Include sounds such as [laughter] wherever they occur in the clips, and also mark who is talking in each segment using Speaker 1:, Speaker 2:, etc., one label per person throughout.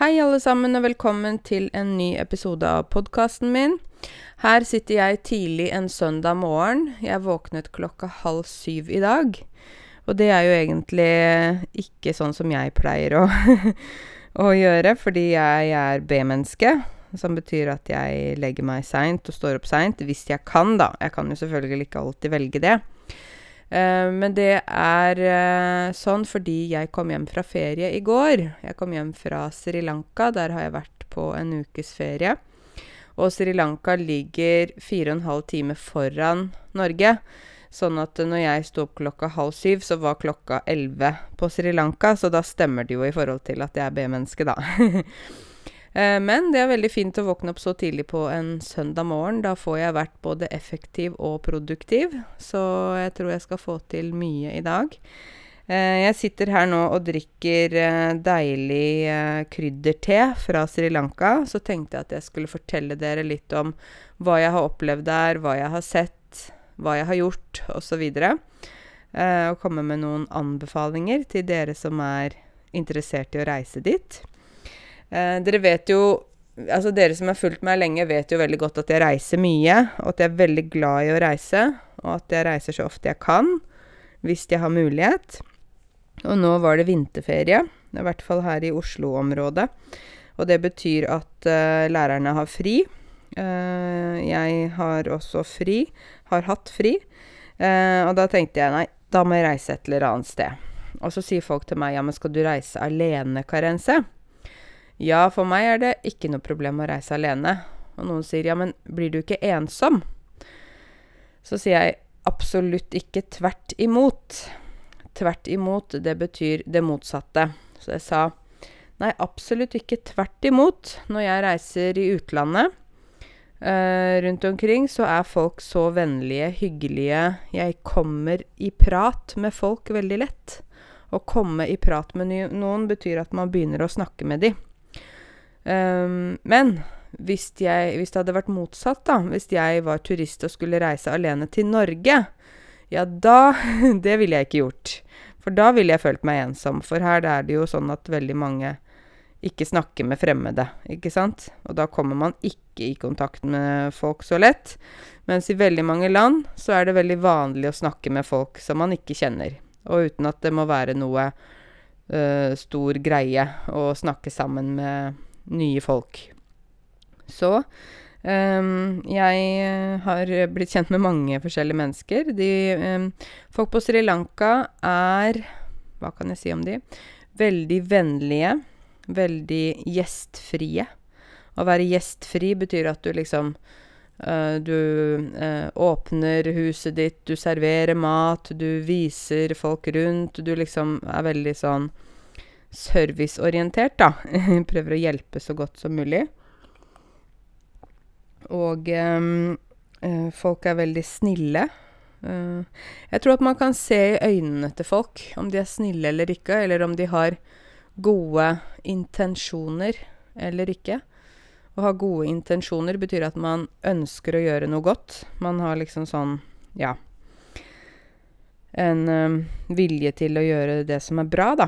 Speaker 1: Hei, alle sammen, og velkommen til en ny episode av podkasten min. Her sitter jeg tidlig en søndag morgen. Jeg våknet klokka halv syv i dag. Og det er jo egentlig ikke sånn som jeg pleier å, [laughs] å gjøre, fordi jeg er B-menneske. Som betyr at jeg legger meg seint og står opp seint, hvis jeg kan, da. Jeg kan jo selvfølgelig ikke alltid velge det. Uh, men det er uh, sånn fordi jeg kom hjem fra ferie i går. Jeg kom hjem fra Sri Lanka. Der har jeg vært på en ukes ferie. Og Sri Lanka ligger fire og en halv time foran Norge. Sånn at når jeg sto opp klokka halv syv, så var klokka elleve på Sri Lanka. Så da stemmer det jo i forhold til at jeg er B-menneske, da. [laughs] Eh, men det er veldig fint å våkne opp så tidlig på en søndag morgen. Da får jeg vært både effektiv og produktiv, så jeg tror jeg skal få til mye i dag. Eh, jeg sitter her nå og drikker eh, deilig krydderte fra Sri Lanka. Så tenkte jeg at jeg skulle fortelle dere litt om hva jeg har opplevd der, hva jeg har sett, hva jeg har gjort, osv. Og komme med noen anbefalinger til dere som er interessert i å reise dit. Eh, dere vet jo Altså, dere som har fulgt meg lenge, vet jo veldig godt at jeg reiser mye, og at jeg er veldig glad i å reise, og at jeg reiser så ofte jeg kan, hvis jeg har mulighet. Og nå var det vinterferie, i hvert fall her i Oslo-området. Og det betyr at uh, lærerne har fri. Uh, jeg har også fri, har hatt fri. Uh, og da tenkte jeg nei, da må jeg reise et eller annet sted. Og så sier folk til meg ja, men skal du reise alene, Karense? Ja, for meg er det ikke noe problem å reise alene. Og noen sier ja, men blir du ikke ensom? Så sier jeg absolutt ikke tvert imot. Tvert imot, det betyr det motsatte. Så jeg sa nei, absolutt ikke tvert imot. Når jeg reiser i utlandet uh, rundt omkring, så er folk så vennlige, hyggelige. Jeg kommer i prat med folk veldig lett. Å komme i prat med noen betyr at man begynner å snakke med dem. Um, men hvis, jeg, hvis, det hadde vært motsatt, da, hvis jeg var turist og skulle reise alene til Norge, ja, da [laughs] Det ville jeg ikke gjort. For da ville jeg følt meg ensom. For her er det jo sånn at veldig mange ikke snakker med fremmede, ikke sant? Og da kommer man ikke i kontakt med folk så lett. Mens i veldig mange land så er det veldig vanlig å snakke med folk som man ikke kjenner. Og uten at det må være noe uh, stor greie å snakke sammen med nye folk. Så um, jeg eh, har blitt kjent med mange forskjellige mennesker. De, um, folk på Sri Lanka er Hva kan jeg si om de? Veldig vennlige. Veldig gjestfrie. Å være gjestfri betyr at du liksom Uh, du uh, åpner huset ditt, du serverer mat, du viser folk rundt. Du liksom er veldig sånn serviceorientert, da. [laughs] Prøver å hjelpe så godt som mulig. Og um, folk er veldig snille. Uh, jeg tror at man kan se i øynene til folk om de er snille eller ikke, eller om de har gode intensjoner eller ikke. Å ha gode intensjoner betyr at man ønsker å gjøre noe godt. Man har liksom sånn, ja En um, vilje til å gjøre det som er bra, da.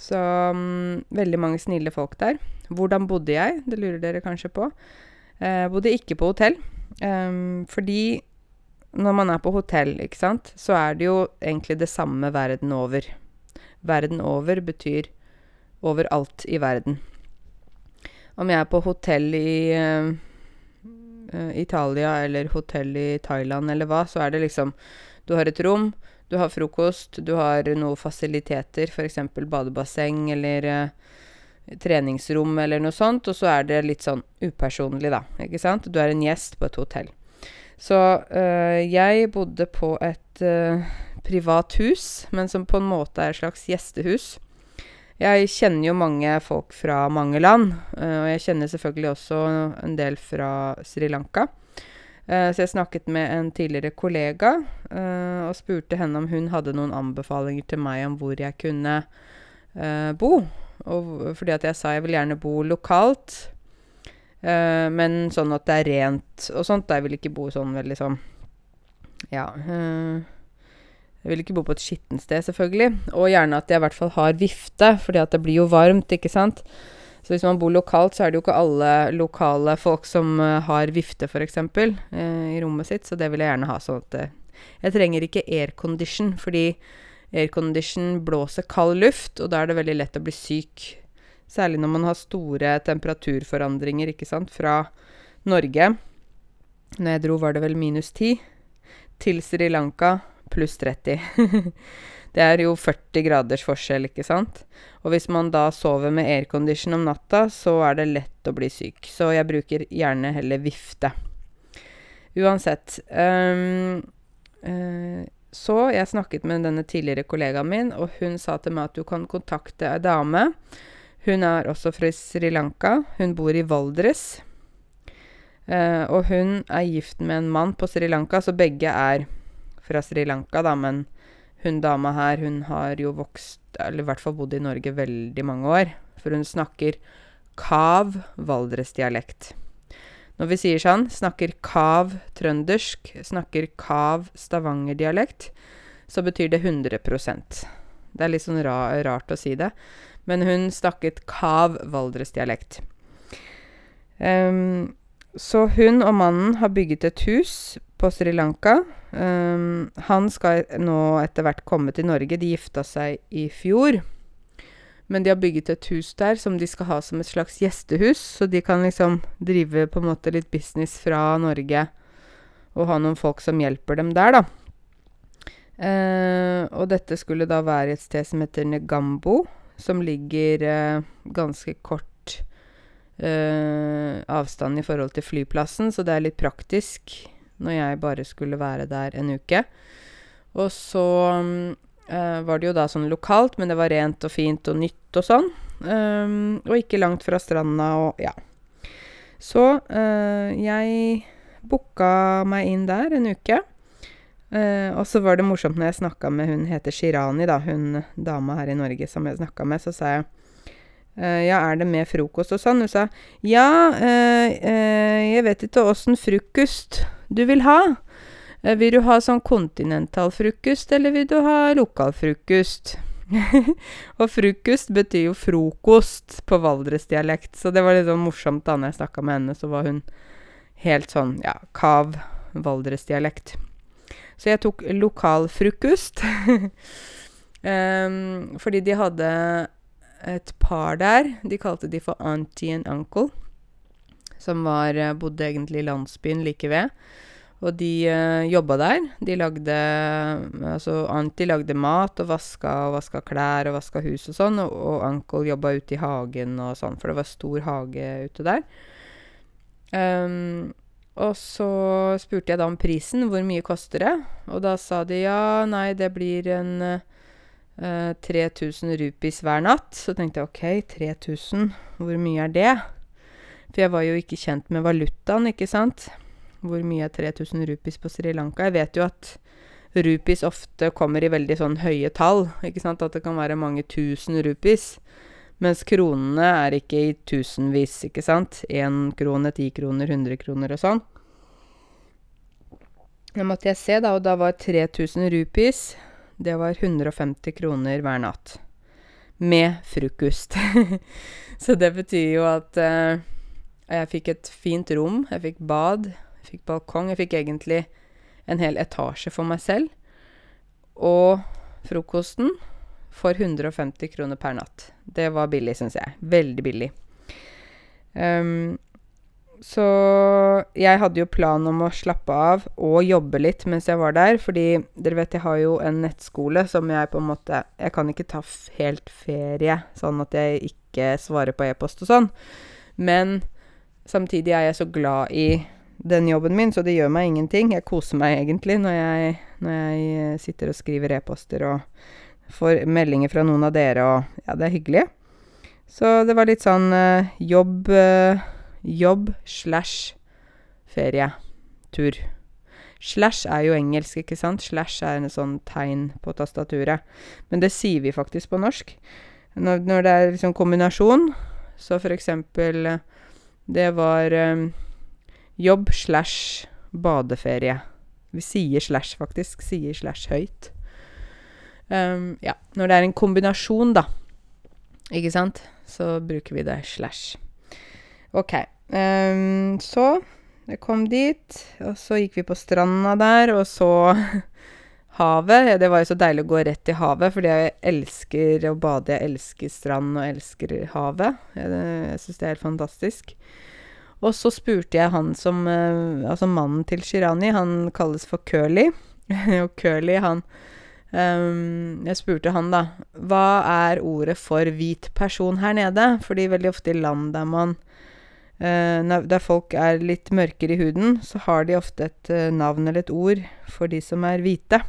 Speaker 1: Så um, veldig mange snille folk der. Hvordan bodde jeg? Det lurer dere kanskje på. Eh, bodde ikke på hotell. Um, fordi når man er på hotell, ikke sant, så er det jo egentlig det samme verden over. Verden over betyr overalt i verden. Om jeg er på hotell i uh, Italia eller hotell i Thailand eller hva, så er det liksom Du har et rom, du har frokost, du har noen fasiliteter, f.eks. badebasseng eller uh, treningsrom eller noe sånt, og så er det litt sånn upersonlig, da. Ikke sant? Du er en gjest på et hotell. Så uh, jeg bodde på et uh, privat hus, men som på en måte er et slags gjestehus. Jeg kjenner jo mange folk fra mange land, og jeg kjenner selvfølgelig også en del fra Sri Lanka. Uh, så jeg snakket med en tidligere kollega uh, og spurte henne om hun hadde noen anbefalinger til meg om hvor jeg kunne uh, bo. Og fordi at jeg sa jeg vil gjerne bo lokalt, men sånn at det er rent og sånt. Jeg vil ikke bo sånn veldig sånn Ja. jeg vil ikke bo på et skittent sted, selvfølgelig. Og gjerne at jeg i hvert fall har vifte, fordi at det blir jo varmt, ikke sant. Så hvis man bor lokalt, så er det jo ikke alle lokale folk som uh, har vifte, f.eks., eh, i rommet sitt, så det vil jeg gjerne ha sånn at uh, Jeg trenger ikke aircondition, fordi aircondition blåser kald luft, og da er det veldig lett å bli syk. Særlig når man har store temperaturforandringer, ikke sant, fra Norge. Når jeg dro, var det vel minus 10. Til Sri Lanka pluss 30. [laughs] det er jo 40 graders forskjell, ikke sant. Og hvis man da sover med aircondition om natta, så er det lett å bli syk. Så jeg bruker gjerne heller vifte. Uansett. Um, uh, så jeg snakket med denne tidligere kollegaen min, og hun sa til meg at du kan kontakte ei dame. Hun er også fra Sri Lanka. Hun bor i Valdres. Uh, og hun er gift med en mann på Sri Lanka, så begge er fra Sri Lanka, da, men hun dama her, hun har jo vokst Eller i hvert fall bodd i Norge veldig mange år. For hun snakker kav valdresdialekt. Når vi sier sånn, snakker kav trøndersk, snakker kav stavangerdialekt, så betyr det 100% Det er litt sånn ra rart å si det. Men hun snakket kav valdresdialekt. Um, så hun og mannen har bygget et hus på Sri Lanka. Um, han skal nå etter hvert komme til Norge. De gifta seg i fjor. Men de har bygget et hus der som de skal ha som et slags gjestehus, så de kan liksom drive på en måte litt business fra Norge og ha noen folk som hjelper dem der, da. Uh, og dette skulle da være et sted som heter Negambo, som ligger uh, ganske kort uh, avstand i forhold til flyplassen, så det er litt praktisk når jeg bare skulle være der en uke. Og så uh, var det jo da sånn lokalt, men det var rent og fint og nytt og sånn. Um, og ikke langt fra stranda og ja. Så uh, jeg booka meg inn der en uke. Uh, og så var det morsomt når jeg snakka med hun heter Shirani, da, hun dama her i Norge som jeg snakka med, så sa jeg Uh, ja, er det med frokost og sånn? Hun sa ja, jeg vet ikke åssen frokost du vil ha. vil du ha sånn kontinental frokost, eller vil du ha lokal frokost? [laughs] og frokost betyr jo frokost på valdresdialekt, så det var litt sånn morsomt da når jeg snakka med henne, så var hun helt sånn, ja, kav valdresdialekt. Så jeg tok lokal frokost. um, [laughs] fordi de hadde et par der. De kalte de for auntie and uncle. Som var, eh, bodde egentlig i landsbyen like ved. Og de uh, jobba der. De lagde Altså, Anti lagde mat og vaska og vaska klær og vaska hus og sånn, og, og uncle jobba ute i hagen og sånn, for det var stor hage ute der. Um, og så spurte jeg da om prisen, hvor mye koster det? Og da sa de ja, nei, det blir en uh, 3000 eh, rupees hver natt. Så tenkte jeg OK, 3000, hvor mye er det? For jeg var jo ikke kjent med valutaen, ikke sant. Hvor mye er 3000 rupees på Sri Lanka? Jeg vet jo at rupees ofte kommer i veldig sånn høye tall, ikke sant. At det kan være mange tusen rupees. Mens kronene er ikke i tusenvis, ikke sant. Én krone, ti kroner, 100 kroner og sånn. Da måtte jeg se, da, og da var 3000 rupees det var 150 kroner hver natt. Med frokost. [laughs] så det betyr jo at jeg fikk et fint rom. Jeg fikk bad, jeg fikk balkong. Jeg fikk egentlig en hel etasje for meg selv. Og frokosten for 150 kroner per natt. Det var billig, syns jeg. Veldig billig. Um, så jeg hadde jo plan om å slappe av og jobbe litt mens jeg var der, fordi dere vet jeg har jo en nettskole som jeg på en måte Jeg kan ikke ta helt ferie, sånn at jeg ikke svarer på e-post og sånn. Men samtidig er jeg så glad i den jobben min, så det gjør meg ingenting. Jeg koser meg egentlig når jeg, når jeg sitter og skriver e-poster og får meldinger fra noen av dere, og ja, det er hyggelig. Så det var litt sånn uh, jobb uh, jobb slash ferietur. Slash er jo engelsk, ikke sant? Slash er en sånn tegn på tastaturet. Men det sier vi faktisk på norsk. Når, når det er liksom kombinasjon, så for eksempel Det var um, jobb slash badeferie. Vi sier slash, faktisk. Sier slash høyt. Um, ja, når det er en kombinasjon, da. Ikke sant? Så bruker vi det slash. OK. Um, så jeg kom dit, og så gikk vi på stranda der og så [laughs] havet. Det var jo så deilig å gå rett til havet, fordi jeg elsker å bade. Jeg elsker strand og elsker havet. Jeg, jeg syns det er helt fantastisk. Og så spurte jeg han som Altså mannen til Shirani, han kalles for Curly. [laughs] og Curly, han um, Jeg spurte han, da, hva er ordet for hvit person her nede? Fordi veldig ofte i land der man uh, Der folk er litt mørkere i huden, så har de ofte et uh, navn eller et ord for de som er hvite.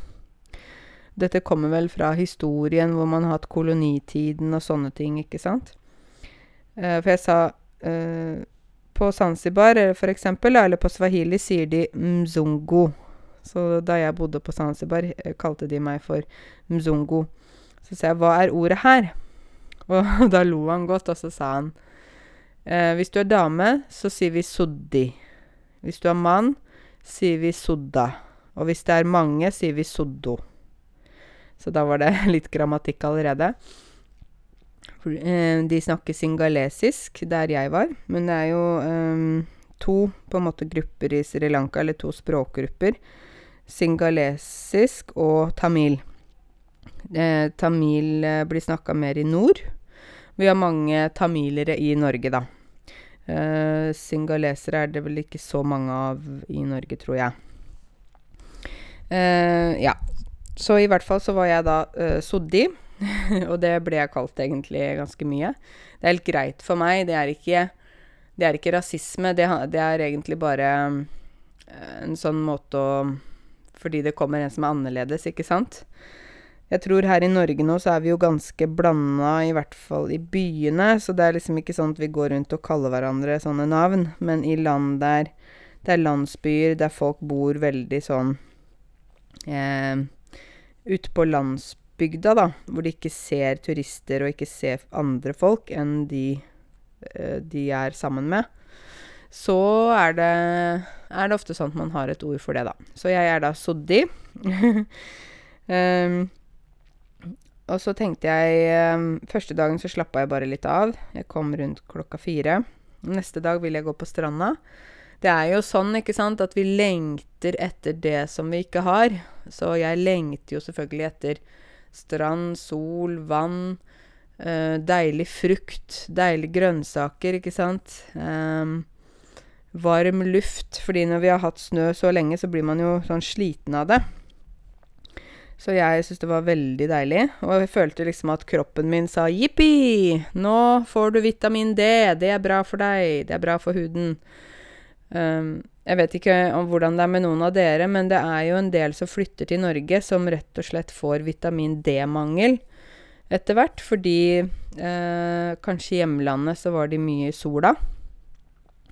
Speaker 1: Dette kommer vel fra historien hvor man har hatt kolonitiden og sånne ting, ikke sant? Uh, for jeg sa På Zanzibar, for eksempel, eller på swahili, sier de mzungu. Så da jeg bodde på Zanzibar, kalte de meg for mzungu. Så sa jeg 'hva er ordet her?' [laughs] Og da lo han godt, og så sa han eh, 'hvis du er dame, så sier vi suddi'. Hvis du er mann, sier vi sudda. Og hvis det er mange, sier vi suddo. Så da var det [laughs] litt grammatikk allerede. Eh, de snakker singalesisk der jeg var, men det er jo um, to på en måte grupper i Sri Lanka, eller to språkgrupper singalesisk og tamil. Eh, tamil eh, blir snakka mer i nord. Vi har mange tamilere i Norge, da. Eh, singalesere er det vel ikke så mange av i Norge, tror jeg. Eh, ja. Så i hvert fall så var jeg da uh, soddi, [laughs] og det ble jeg kalt egentlig ganske mye. Det er helt greit for meg. Det er ikke, det er ikke rasisme. Det, det er egentlig bare eh, en sånn måte å fordi det kommer en som er annerledes, ikke sant? Jeg tror her i Norge nå så er vi jo ganske blanda, i hvert fall i byene, så det er liksom ikke sånn at vi går rundt og kaller hverandre sånne navn, men i land der det er landsbyer der folk bor veldig sånn eh, Ute på landsbygda, da, hvor de ikke ser turister og ikke ser andre folk enn de eh, de er sammen med så er det, er det, ofte sånn at man har et ord for det, da. Så jeg er da soddi. um, [laughs] og så tenkte jeg um, Første dagen så slappa jeg bare litt av. Jeg kom rundt klokka fire. Neste dag vil jeg gå på stranda. Det er jo sånn, ikke sant, at vi lengter etter det som vi ikke har. Så jeg lengter jo selvfølgelig etter strand, sol, vann. Uh, deilig frukt, deilige grønnsaker, ikke sant. Um, varm luft. Fordi når vi har hatt snø så lenge, så blir man jo sånn sliten av det. Så jeg syntes det var veldig deilig. Og jeg følte liksom at kroppen min sa jippi, nå får du vitamin D, det er bra for deg, det er bra for huden. Um, jeg vet ikke om hvordan det er med noen av dere, men det er jo en del som flytter til Norge som rett og slett får vitamin D-mangel etter hvert, fordi eh, kanskje i hjemlandet så var de mye i sola.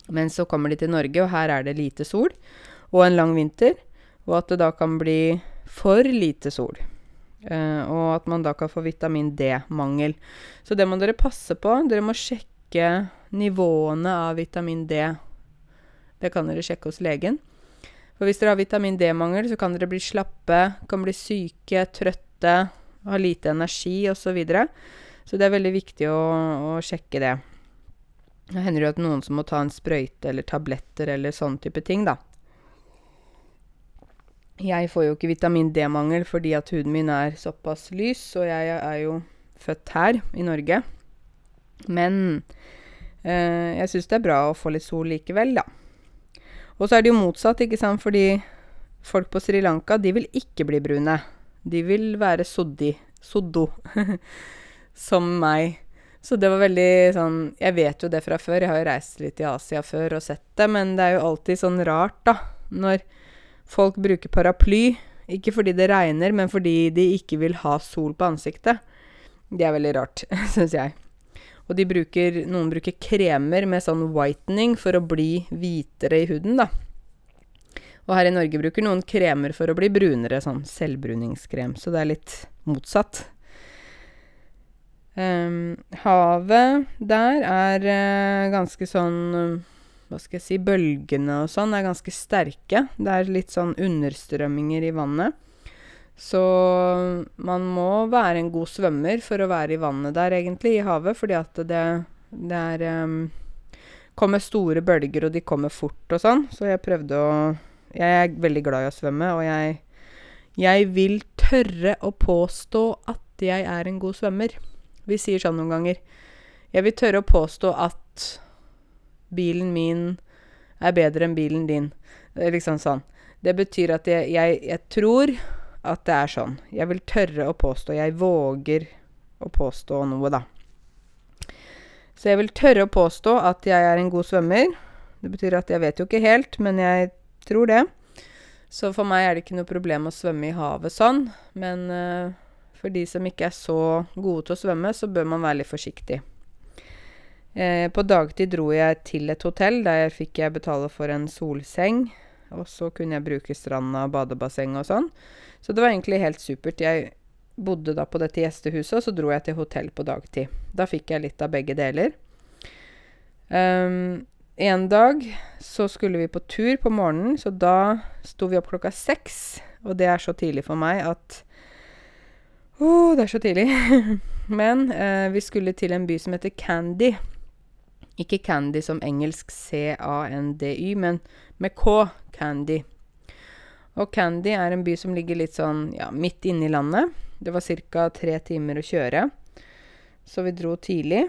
Speaker 1: Men så kommer de til Norge, og her er det lite sol og en lang vinter. Og at det da kan bli for lite sol. Eh, og at man da kan få vitamin D-mangel. Så det må dere passe på. Dere må sjekke nivåene av vitamin D. Det kan dere sjekke hos legen. For hvis dere har vitamin D-mangel, så kan dere bli slappe, kan bli syke, trøtte, ha lite energi osv. Så, videre. så det er veldig viktig å, å sjekke det. Det hender jo at noen som må ta en sprøyte eller tabletter eller sånn type ting, da. Jeg får jo ikke vitamin D-mangel fordi at huden min er såpass lys, og jeg er jo født her i Norge. Men eh, jeg syns det er bra å få litt sol likevel, da. Og så er det jo motsatt, ikke sant, fordi folk på Sri Lanka, de vil ikke bli brune. De vil være soddi. Soddo. [laughs] Som meg. Så det var veldig sånn Jeg vet jo det fra før, jeg har jo reist litt i Asia før og sett det, men det er jo alltid sånn rart, da, når folk bruker paraply. Ikke fordi det regner, men fordi de ikke vil ha sol på ansiktet. Det er veldig rart, [laughs] syns jeg. Og de bruker, noen bruker kremer med sånn whitening for å bli hvitere i huden, da. Og her i Norge bruker noen kremer for å bli brunere, sånn selvbruningskrem. Så det er litt motsatt. Um, havet der er uh, ganske sånn Hva skal jeg si Bølgene og sånn er ganske sterke. Det er litt sånn understrømminger i vannet. Så man må være en god svømmer for å være i vannet der, egentlig, i havet, fordi at det det er kommer store bølger, og de kommer fort og sånn, så jeg prøvde å Jeg er veldig glad i å svømme, og jeg jeg vil tørre å påstå at jeg er en god svømmer. Vi sier sånn noen ganger. Jeg vil tørre å påstå at bilen min er bedre enn bilen din. Liksom sånn. Det betyr at jeg, jeg, jeg tror at det er sånn. Jeg vil tørre å påstå. Jeg våger å påstå noe, da. Så jeg vil tørre å påstå at jeg er en god svømmer. Det betyr at jeg vet jo ikke helt, men jeg tror det. Så for meg er det ikke noe problem å svømme i havet sånn, men uh, for de som ikke er så gode til å svømme, så bør man være litt forsiktig. Eh, på dagtid dro jeg til et hotell. Der fikk jeg betale for en solseng. Og så kunne jeg bruke stranda, badebasseng og sånn. Så det var egentlig helt supert. Jeg bodde da på dette gjestehuset, og så dro jeg til hotell på dagtid. Da fikk jeg litt av begge deler. Um, en dag så skulle vi på tur på morgenen, så da sto vi opp klokka seks. Og det er så tidlig for meg at Å, oh, det er så tidlig. [laughs] Men uh, vi skulle til en by som heter Candy. Ikke Candy som engelsk C-A-N-D-Y, men med K. Candy. Og Candy er en by som ligger litt sånn ja, midt inne i landet. Det var ca. tre timer å kjøre. Så vi dro tidlig.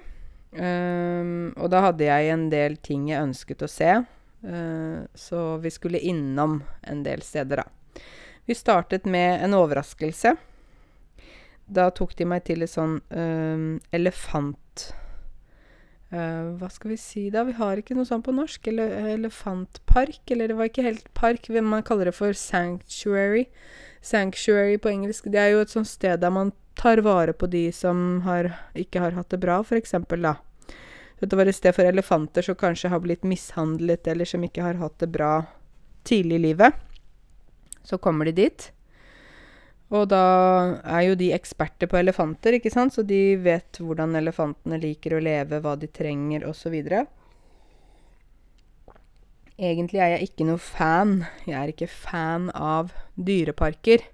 Speaker 1: Um, og da hadde jeg en del ting jeg ønsket å se. Uh, så vi skulle innom en del steder, da. Vi startet med en overraskelse. Da tok de meg til et sånn um, elefant... Uh, hva skal vi si da? Vi har ikke noe sånt på norsk. Ele elefantpark. Eller det var ikke helt park. Man kaller det for sanctuary. Sanctuary på engelsk. Det er jo et sånt sted der man tar vare på de som har, ikke har hatt det bra, eksempel, da. Dette var et sted for elefanter som kanskje har blitt mishandlet, eller som ikke har hatt det bra tidlig i livet. Så kommer de dit. Og da er jo de eksperter på elefanter, ikke sant, så de vet hvordan elefantene liker å leve, hva de trenger, osv. Egentlig er jeg ikke noe fan. Jeg er ikke fan av dyreparker.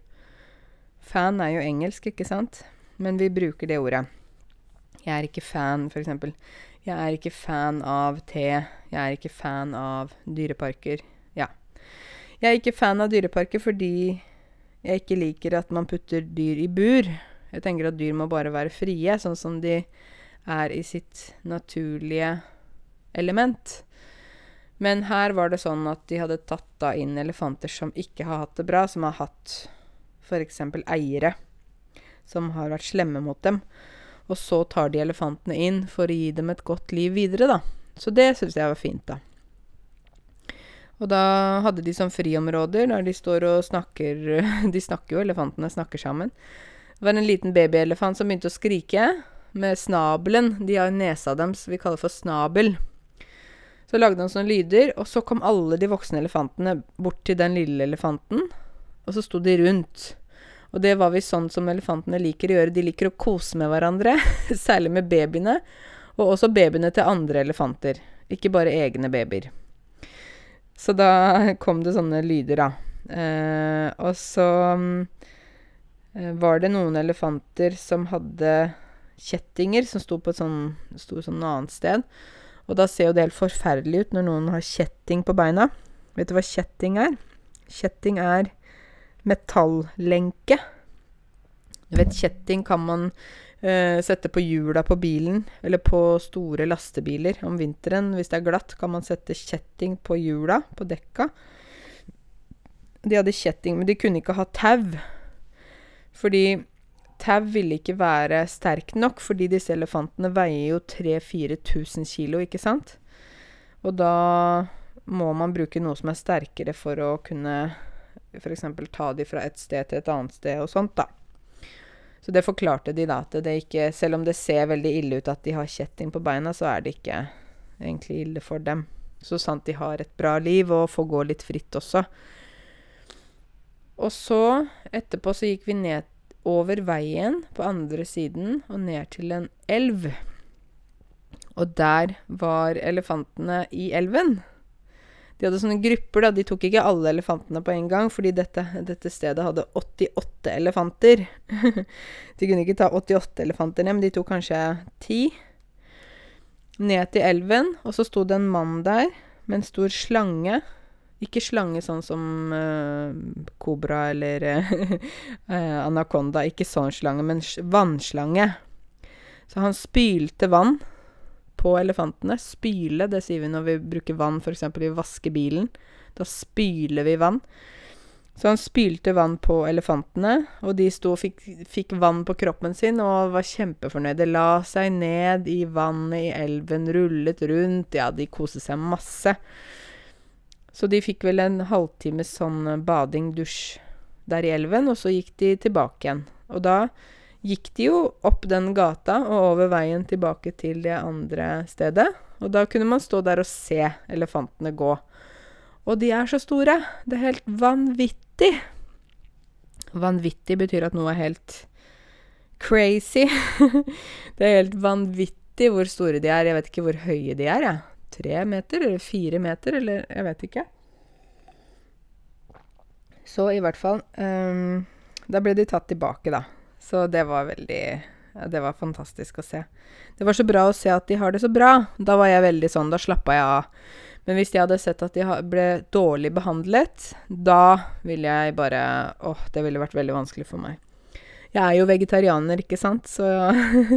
Speaker 1: Fan er jo engelsk, ikke sant? Men vi bruker det ordet. Jeg er ikke fan, eksempel. Jeg er ikke fan av te. Jeg er ikke fan av dyreparker. Ja. Jeg er ikke fan av dyreparker fordi jeg ikke liker at man putter dyr i bur. Jeg tenker at dyr må bare være frie, sånn som de er i sitt naturlige element. Men her var det sånn at de hadde tatt da inn elefanter som ikke har hatt det bra, som har hatt f.eks. eiere som har vært slemme mot dem. Og så tar de elefantene inn for å gi dem et godt liv videre, da. Så det syns jeg var fint, da. Og da hadde de sånn friområder der de står og snakker [laughs] De snakker jo, elefantene snakker sammen. Det var en liten babyelefant som begynte å skrike med snabelen. De har nesa deres vi kaller for snabel. Så lagde han sånne lyder, og så kom alle de voksne elefantene bort til den lille elefanten, og så sto de rundt. Og det var visst sånn som elefantene liker å gjøre. De liker å kose med hverandre, [laughs] særlig med babyene, og også babyene til andre elefanter, ikke bare egne babyer. Så da [laughs] kom det sånne lyder, da. Eh, og så eh, var det noen elefanter som hadde kjettinger, som sto på et sånn, sto sånn annet sted. Og da ser jo det helt forferdelig ut når noen har kjetting på beina. Vet du hva kjetting er? Kjetting er metallenke. Du vet, kjetting kan man Uh, sette på hjula på bilen, eller på store lastebiler. Om vinteren, hvis det er glatt, kan man sette kjetting på hjula, på dekka. De hadde kjetting, men de kunne ikke ha tau. Fordi tau ville ikke være sterk nok, fordi disse elefantene veier jo 3000-4000 kilo, ikke sant? Og da må man bruke noe som er sterkere for å kunne f.eks. ta de fra et sted til et annet sted og sånt, da. Så det forklarte de da, at det ikke Selv om det ser veldig ille ut at de har kjetting på beina, så er det ikke egentlig ille for dem. Så sant de har et bra liv og får gå litt fritt også. Og så, etterpå, så gikk vi ned over veien på andre siden og ned til en elv. Og der var elefantene i elven. De hadde sånne grupper, da. De tok ikke alle elefantene på en gang, fordi dette, dette stedet hadde 88 elefanter. [laughs] de kunne ikke ta 88 elefanter ned, men de tok kanskje ti. Ned til elven, og så sto det en mann der med en stor slange. Ikke slange sånn som kobra uh, eller uh, [laughs] anakonda, ikke sånn slange, men vannslange. Så han spylte vann på elefantene. Spyle, det sier vi når vi bruker vann f.eks. vi vasker bilen. Da spyler vi vann. Så han spylte vann på elefantene, og de sto og fikk, fikk vann på kroppen sin og var kjempefornøyde. La seg ned i vannet i elven, rullet rundt. Ja, de koste seg masse. Så de fikk vel en halvtimes sånn bading, dusj, der i elven, og så gikk de tilbake igjen. Og da gikk de jo opp den gata og over veien tilbake til det andre stedet. Og da kunne man stå der og se elefantene gå. Og de er så store. Det er helt vanvittig. Vanvittig betyr at noe er helt crazy. [laughs] det er helt vanvittig hvor store de er. Jeg vet ikke hvor høye de er, jeg. Tre meter eller fire meter eller Jeg vet ikke. Så i hvert fall um, Da ble de tatt tilbake, da. Så det var veldig ja, Det var fantastisk å se. Det var så bra å se at de har det så bra. Da var jeg veldig sånn Da slappa jeg av. Men hvis jeg hadde sett at de ble dårlig behandlet, da ville jeg bare Åh, det ville vært veldig vanskelig for meg. Jeg er jo vegetarianer, ikke sant, så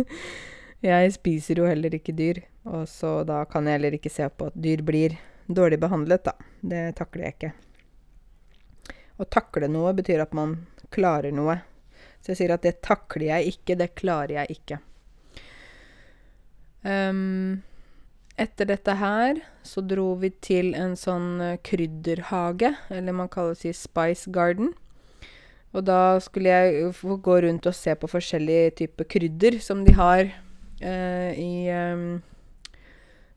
Speaker 1: [laughs] jeg spiser jo heller ikke dyr. Og så da kan jeg heller ikke se på at dyr blir dårlig behandlet, da. Det takler jeg ikke. Å takle noe betyr at man klarer noe. Så jeg sier at det takler jeg ikke, det klarer jeg ikke. Um, etter dette her så dro vi til en sånn uh, krydderhage, eller man kaller det Spice Garden. Og da skulle jeg gå rundt og se på forskjellige typer krydder som de har uh, i um,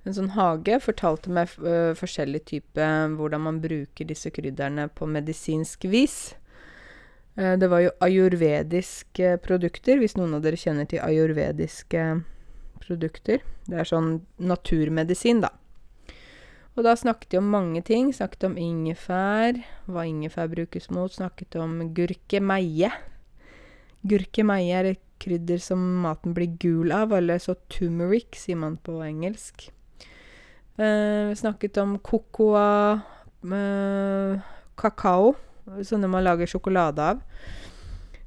Speaker 1: en sånn hage. Fortalte meg uh, forskjellig type hvordan man bruker disse krydderne på medisinsk vis. Eh, det var jo ayurvediske produkter, hvis noen av dere kjenner til ayurvediske produkter. Det er sånn naturmedisin, da. Og da snakket de om mange ting. Snakket om ingefær, hva ingefær brukes mot. Snakket om gurkemeie. Gurkemeie er et krydder som maten blir gul av, eller så turmeric, sier man på engelsk. Eh, snakket om cocoa, eh, kakao Sånne man lager sjokolade av.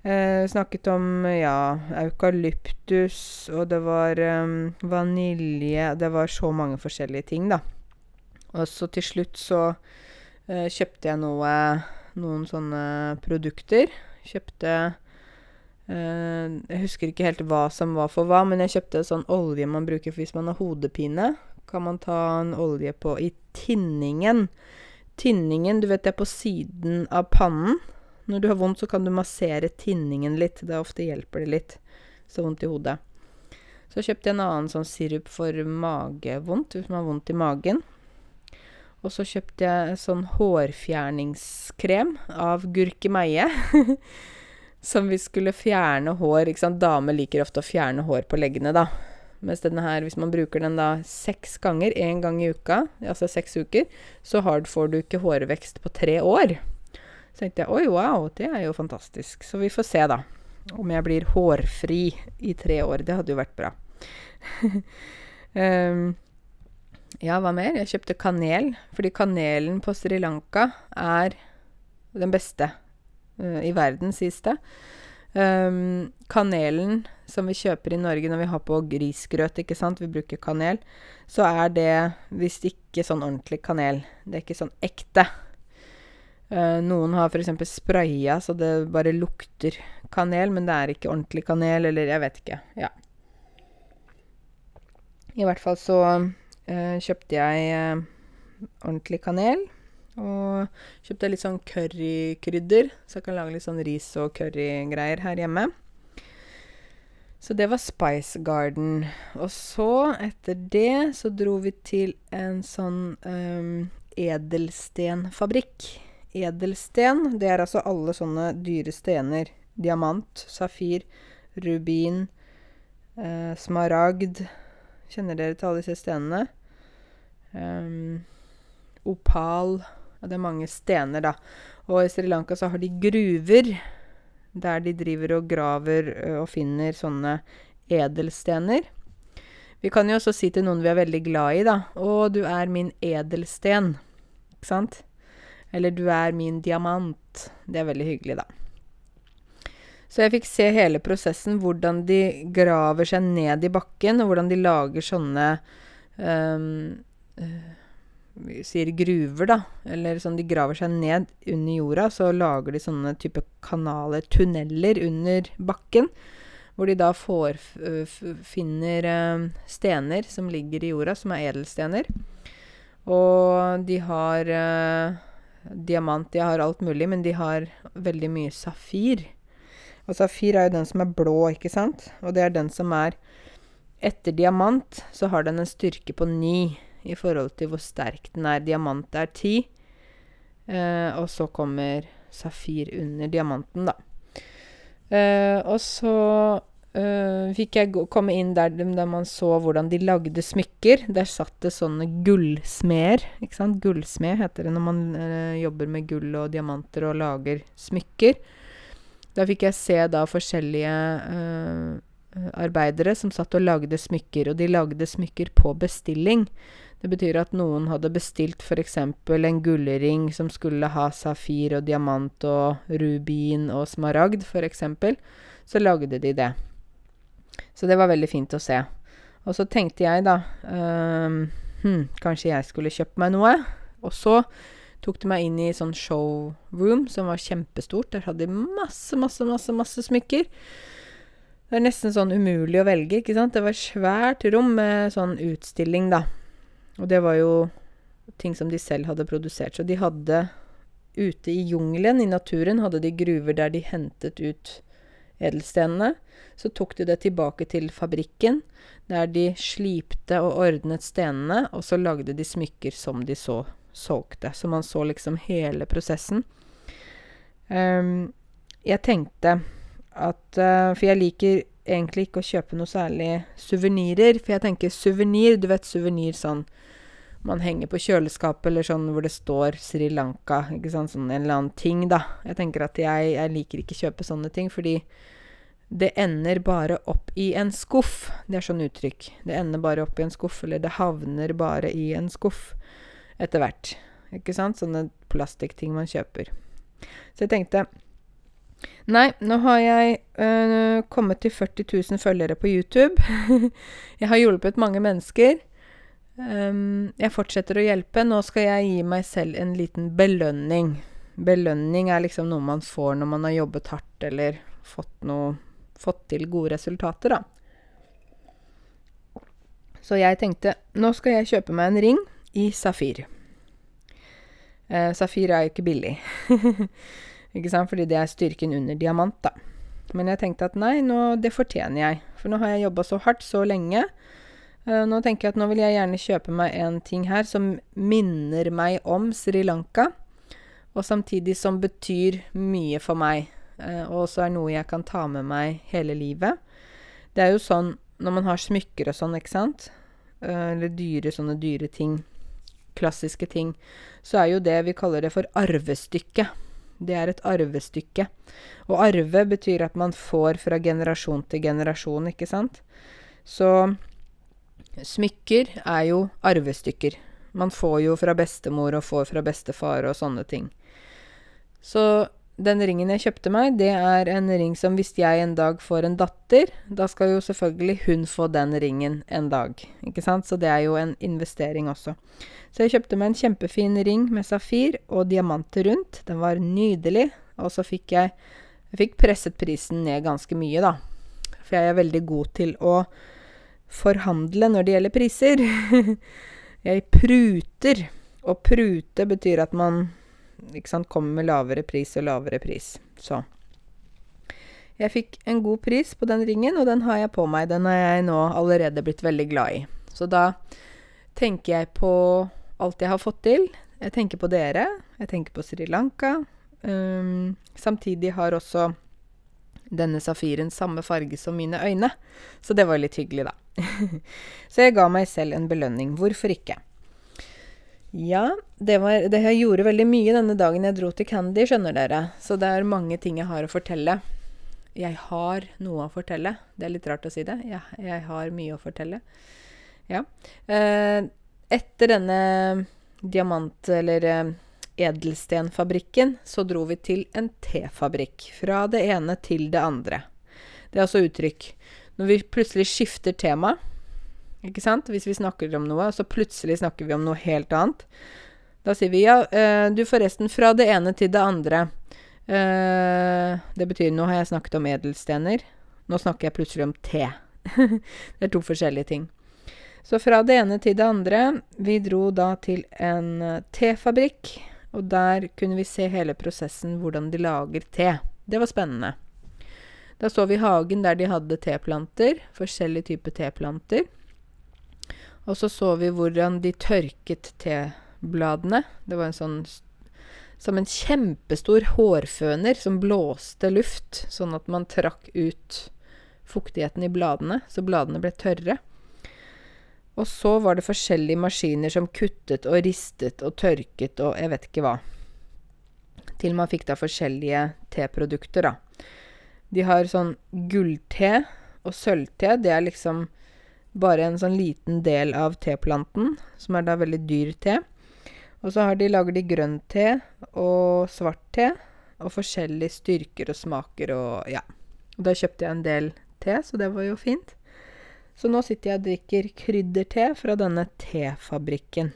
Speaker 1: Eh, snakket om, ja, eukalyptus, og det var um, vanilje Det var så mange forskjellige ting, da. Og så til slutt så eh, kjøpte jeg noe Noen sånne produkter. Kjøpte eh, Jeg husker ikke helt hva som var for hva, men jeg kjøpte sånn olje man bruker hvis man har hodepine. Kan man ta en olje på i tinningen. Tinningen, du vet det er på siden av pannen. Når du har vondt, så kan du massere tinningen litt. Det ofte hjelper det litt. Så vondt i hodet. Så kjøpte jeg en annen sånn sirup for magevondt, hvis man har vondt i magen. Og så kjøpte jeg sånn hårfjerningskrem av gurkemeie. [laughs] som vi skulle fjerne hår, ikke sant. Damer liker ofte å fjerne hår på leggene, da. Mens denne her, hvis man bruker den da seks ganger, én gang i uka, altså seks uker, så får du ikke hårvekst på tre år. Så tenkte jeg oi, wow, det er jo fantastisk. Så vi får se, da. Om jeg blir hårfri i tre år. Det hadde jo vært bra. um, [laughs] ja, hva mer? Jeg kjøpte kanel. Fordi kanelen på Sri Lanka er den beste uh, i verden, sies det. Um, kanelen som vi kjøper i Norge når vi har på grisgrøt, ikke sant, vi bruker kanel, så er det visst ikke sånn ordentlig kanel. Det er ikke sånn ekte. Uh, noen har f.eks. spraya så det bare lukter kanel, men det er ikke ordentlig kanel, eller jeg vet ikke. Ja. I hvert fall så uh, kjøpte jeg uh, ordentlig kanel. Og kjøpte litt sånn currykrydder, så jeg kan lage litt sånn ris og currygreier her hjemme. Så det var Spice Garden. Og så, etter det, så dro vi til en sånn um, edelstenfabrikk. Edelsten, det er altså alle sånne dyre stener. Diamant, safir, rubin, uh, smaragd. Kjenner dere til alle disse stenene? Um, opal Det er mange stener, da. Og i Sri Lanka så har de gruver der de driver og graver og finner sånne edelstener. Vi kan jo også si til noen vi er veldig glad i, da 'Å, du er min edelsten'. Ikke sant? Eller 'Du er min diamant'. Det er veldig hyggelig, da. Så jeg fikk se hele prosessen, hvordan de graver seg ned i bakken, og hvordan de lager sånne um, Sier gruver, da. Eller sånn de graver seg ned under jorda, så lager de sånne type kanaler, tunneler, under bakken. Hvor de da får finner uh, stener som ligger i jorda, som er edelstener. Og de har uh, diamant, de har alt mulig, men de har veldig mye safir. Og safir er jo den som er blå, ikke sant? Og det er den som er Etter diamant så har den en styrke på ni i forhold til hvor sterk den er. Diamant er ti, eh, og så kommer safir under diamanten, da. Eh, og så eh, fikk jeg komme inn der, der man så hvordan de lagde smykker. Der satt det sånne gullsmeder, ikke sant. Gullsmed heter det når man eh, jobber med gull og diamanter og lager smykker. Da fikk jeg se da forskjellige uh, arbeidere som satt og lagde smykker, og de lagde smykker på bestilling. Det betyr at noen hadde bestilt f.eks. en gullring som skulle ha safir og diamant og rubin og smaragd, f.eks. Så lagde de det. Så det var veldig fint å se. Og så tenkte jeg, da um, hm, Kanskje jeg skulle kjøpt meg noe? Og så tok de meg inn i sånn showroom som var kjempestort. Der hadde de masse, masse, masse, masse smykker. Det var nesten sånn umulig å velge, ikke sant. Det var svært rom med sånn utstilling, da. Og det var jo ting som de selv hadde produsert. Så de hadde ute i jungelen, i naturen, hadde de gruver der de hentet ut edelstenene. Så tok de det tilbake til fabrikken, der de slipte og ordnet stenene, og så lagde de smykker som de så solgte. Så man så liksom hele prosessen. Um, jeg tenkte at uh, For jeg liker egentlig ikke å kjøpe noe særlig suvenirer. For jeg tenker suvenir Du vet suvenir sånn man henger på kjøleskapet, eller sånn hvor det står Sri Lanka, ikke sant, sånn en eller annen ting, da. Jeg tenker at jeg, jeg liker ikke kjøpe sånne ting, fordi det ender bare opp i en skuff. Det er sånn uttrykk. Det ender bare opp i en skuff, eller det havner bare i en skuff etter hvert. Ikke sant? Sånne plastikkting man kjøper. Så jeg tenkte Nei, nå har jeg øh, kommet til 40 000 følgere på YouTube. [laughs] jeg har hjulpet mange mennesker. Um, jeg fortsetter å hjelpe. Nå skal jeg gi meg selv en liten belønning. Belønning er liksom noe man får når man har jobbet hardt eller fått, noe, fått til gode resultater, da. Så jeg tenkte nå skal jeg kjøpe meg en ring i safir. Eh, safir er jo ikke billig. [laughs] ikke sant? Fordi det er styrken under diamant, da. Men jeg tenkte at nei, nå, det fortjener jeg. For nå har jeg jobba så hardt så lenge. Eh, nå tenker jeg at nå vil jeg gjerne kjøpe meg en ting her som minner meg om Sri Lanka. Og samtidig som betyr mye for meg. Eh, og også er noe jeg kan ta med meg hele livet. Det er jo sånn når man har smykker og sånn, ikke sant. Eh, eller dyre, sånne dyre ting klassiske ting, så er jo det vi kaller det for arvestykke. Det er et arvestykke. Og arve betyr at man får fra generasjon til generasjon, ikke sant? Så smykker er jo arvestykker. Man får jo fra bestemor og får fra bestefar og sånne ting. Så den ringen jeg kjøpte meg, det er en ring som hvis jeg en dag får en datter, da skal jo selvfølgelig hun få den ringen en dag. Ikke sant? Så det er jo en investering også. Så jeg kjøpte meg en kjempefin ring med safir og diamanter rundt. Den var nydelig. Og så fikk jeg Jeg fikk presset prisen ned ganske mye, da. For jeg er veldig god til å forhandle når det gjelder priser. [laughs] jeg pruter. Og prute betyr at man ikke sant, kommer med lavere pris og lavere pris. Så jeg fikk en god pris på den ringen, og den har jeg på meg. Den har jeg nå allerede blitt veldig glad i. Så da tenker jeg på alt jeg har fått til. Jeg tenker på dere. Jeg tenker på Sri Lanka. Um, samtidig har også denne safiren samme farge som mine øyne. Så det var litt hyggelig, da. [laughs] så jeg ga meg selv en belønning. Hvorfor ikke? Ja, det var det Jeg gjorde veldig mye denne dagen jeg dro til Candy, skjønner dere. Så det er mange ting jeg har å fortelle. Jeg har noe å fortelle. Det er litt rart å si det. Ja, jeg har mye å fortelle. Ja. Eh, etter denne diamant- eller eh, edelstenfabrikken, så dro vi til en tefabrikk. Fra det ene til det andre. Det er altså uttrykk. Når vi plutselig skifter tema, ikke sant Hvis vi snakker om noe, så plutselig snakker vi om noe helt annet. Da sier vi ja, eh, du forresten, fra det ene til det andre. Eh, det betyr nå har jeg snakket om edelstener. Nå snakker jeg plutselig om te. [laughs] det er to forskjellige ting. Så fra det ene til det andre. Vi dro da til en uh, tefabrikk, og der kunne vi se hele prosessen hvordan de lager te. Det var spennende. Da så vi hagen der de hadde teplanter, forskjellige typer teplanter. Og så så vi hvordan de tørket tebladene. Det var en sånn Som en kjempestor hårføner som blåste luft, sånn at man trakk ut fuktigheten i bladene, så bladene ble tørre. Og så var det forskjellige maskiner som kuttet og ristet og tørket og jeg vet ikke hva. Til man fikk da forskjellige teprodukter, da. De har sånn gullte og sølvte. Det er liksom bare en sånn liten del av teplanten, som er da veldig dyr te. Og så har de, lager de grønn te og svart te, og forskjellige styrker og smaker og ja. Og da kjøpte jeg en del te, så det var jo fint. Så nå sitter jeg og drikker krydderte fra denne tefabrikken.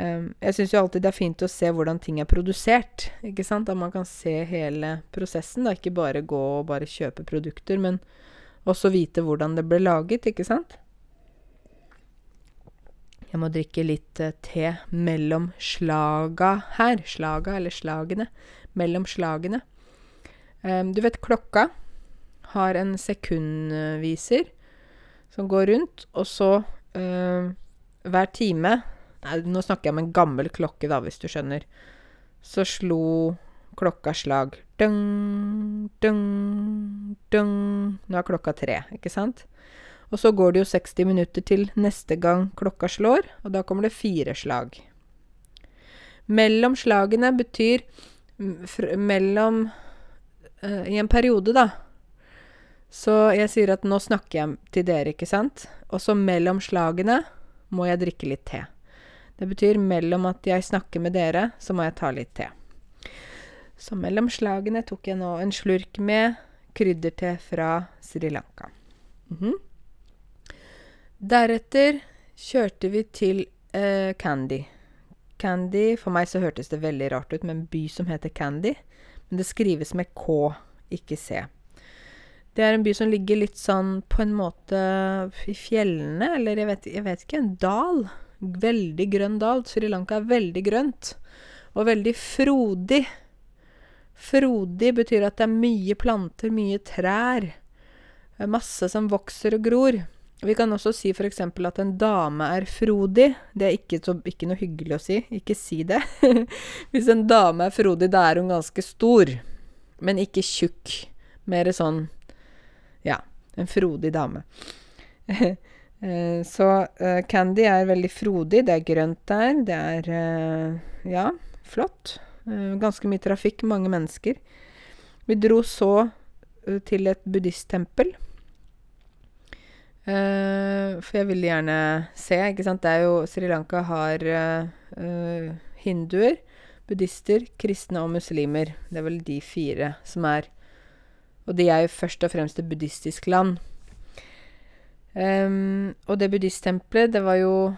Speaker 1: Um, jeg syns jo alltid det er fint å se hvordan ting er produsert. ikke sant? At man kan se hele prosessen. da, Ikke bare gå og bare kjøpe produkter, men også vite hvordan det ble laget, ikke sant? Jeg må drikke litt uh, te mellom slaga her. Slaga, eller slagene. Mellom slagene. Um, du vet, klokka har en sekundviser som går rundt, og så uh, hver time Nei, nå snakker jeg om en gammel klokke, da, hvis du skjønner. Så slo klokka slag. Dung, dung, dung. Nå er klokka tre, ikke sant? Og så går det jo 60 minutter til neste gang klokka slår, og da kommer det fire slag. Mellom slagene betyr mellom uh, I en periode, da. Så jeg sier at nå snakker jeg til dere, ikke sant? Og så mellom slagene må jeg drikke litt te. Det betyr mellom at jeg snakker med dere, så må jeg ta litt te. Så mellom slagene tok jeg nå en slurk med krydderte fra Sri Lanka. Mm -hmm. Deretter kjørte vi til eh, Candy. Candy For meg så hørtes det veldig rart ut med en by som heter Candy, men det skrives med K, ikke C. Det er en by som ligger litt sånn på en måte i fjellene, eller jeg vet, jeg vet ikke, en dal veldig grønn dal. Sri Lanka er veldig grønt. Og veldig frodig. Frodig betyr at det er mye planter, mye trær. Masse som vokser og gror. Vi kan også si f.eks. at en dame er frodig. Det er ikke, så, ikke noe hyggelig å si. Ikke si det. [laughs] Hvis en dame er frodig, da er hun ganske stor. Men ikke tjukk. Mer sånn Ja, en frodig dame. [laughs] Eh, så uh, Candy er veldig frodig. Det er grønt der. Det er uh, ja, flott. Ganske mye trafikk, mange mennesker. Vi dro så til et buddhisttempel. Uh, for jeg ville gjerne se, ikke sant. Det er jo Sri Lanka har hinduer, buddhister, kristne og muslimer. Det er vel de fire som er Og de er jo først og fremst et buddhistisk land. Um, og det buddhisttempelet, det var jo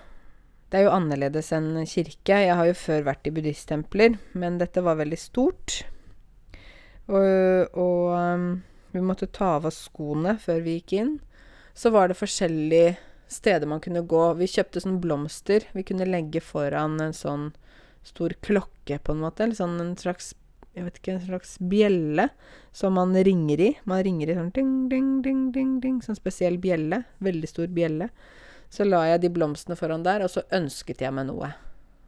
Speaker 1: Det er jo annerledes enn kirke. Jeg har jo før vært i buddhisttempler, men dette var veldig stort. Og, og um, vi måtte ta av oss skoene før vi gikk inn. Så var det forskjellige steder man kunne gå. Vi kjøpte sånne blomster vi kunne legge foran en sånn stor klokke, på en måte. Eller sånn en slags jeg vet ikke, en slags bjelle som man ringer i. Man ringer i sånn ding, ding, ding, ding, ding, sånn spesiell bjelle. Veldig stor bjelle. Så la jeg de blomstene foran der, og så ønsket jeg meg noe.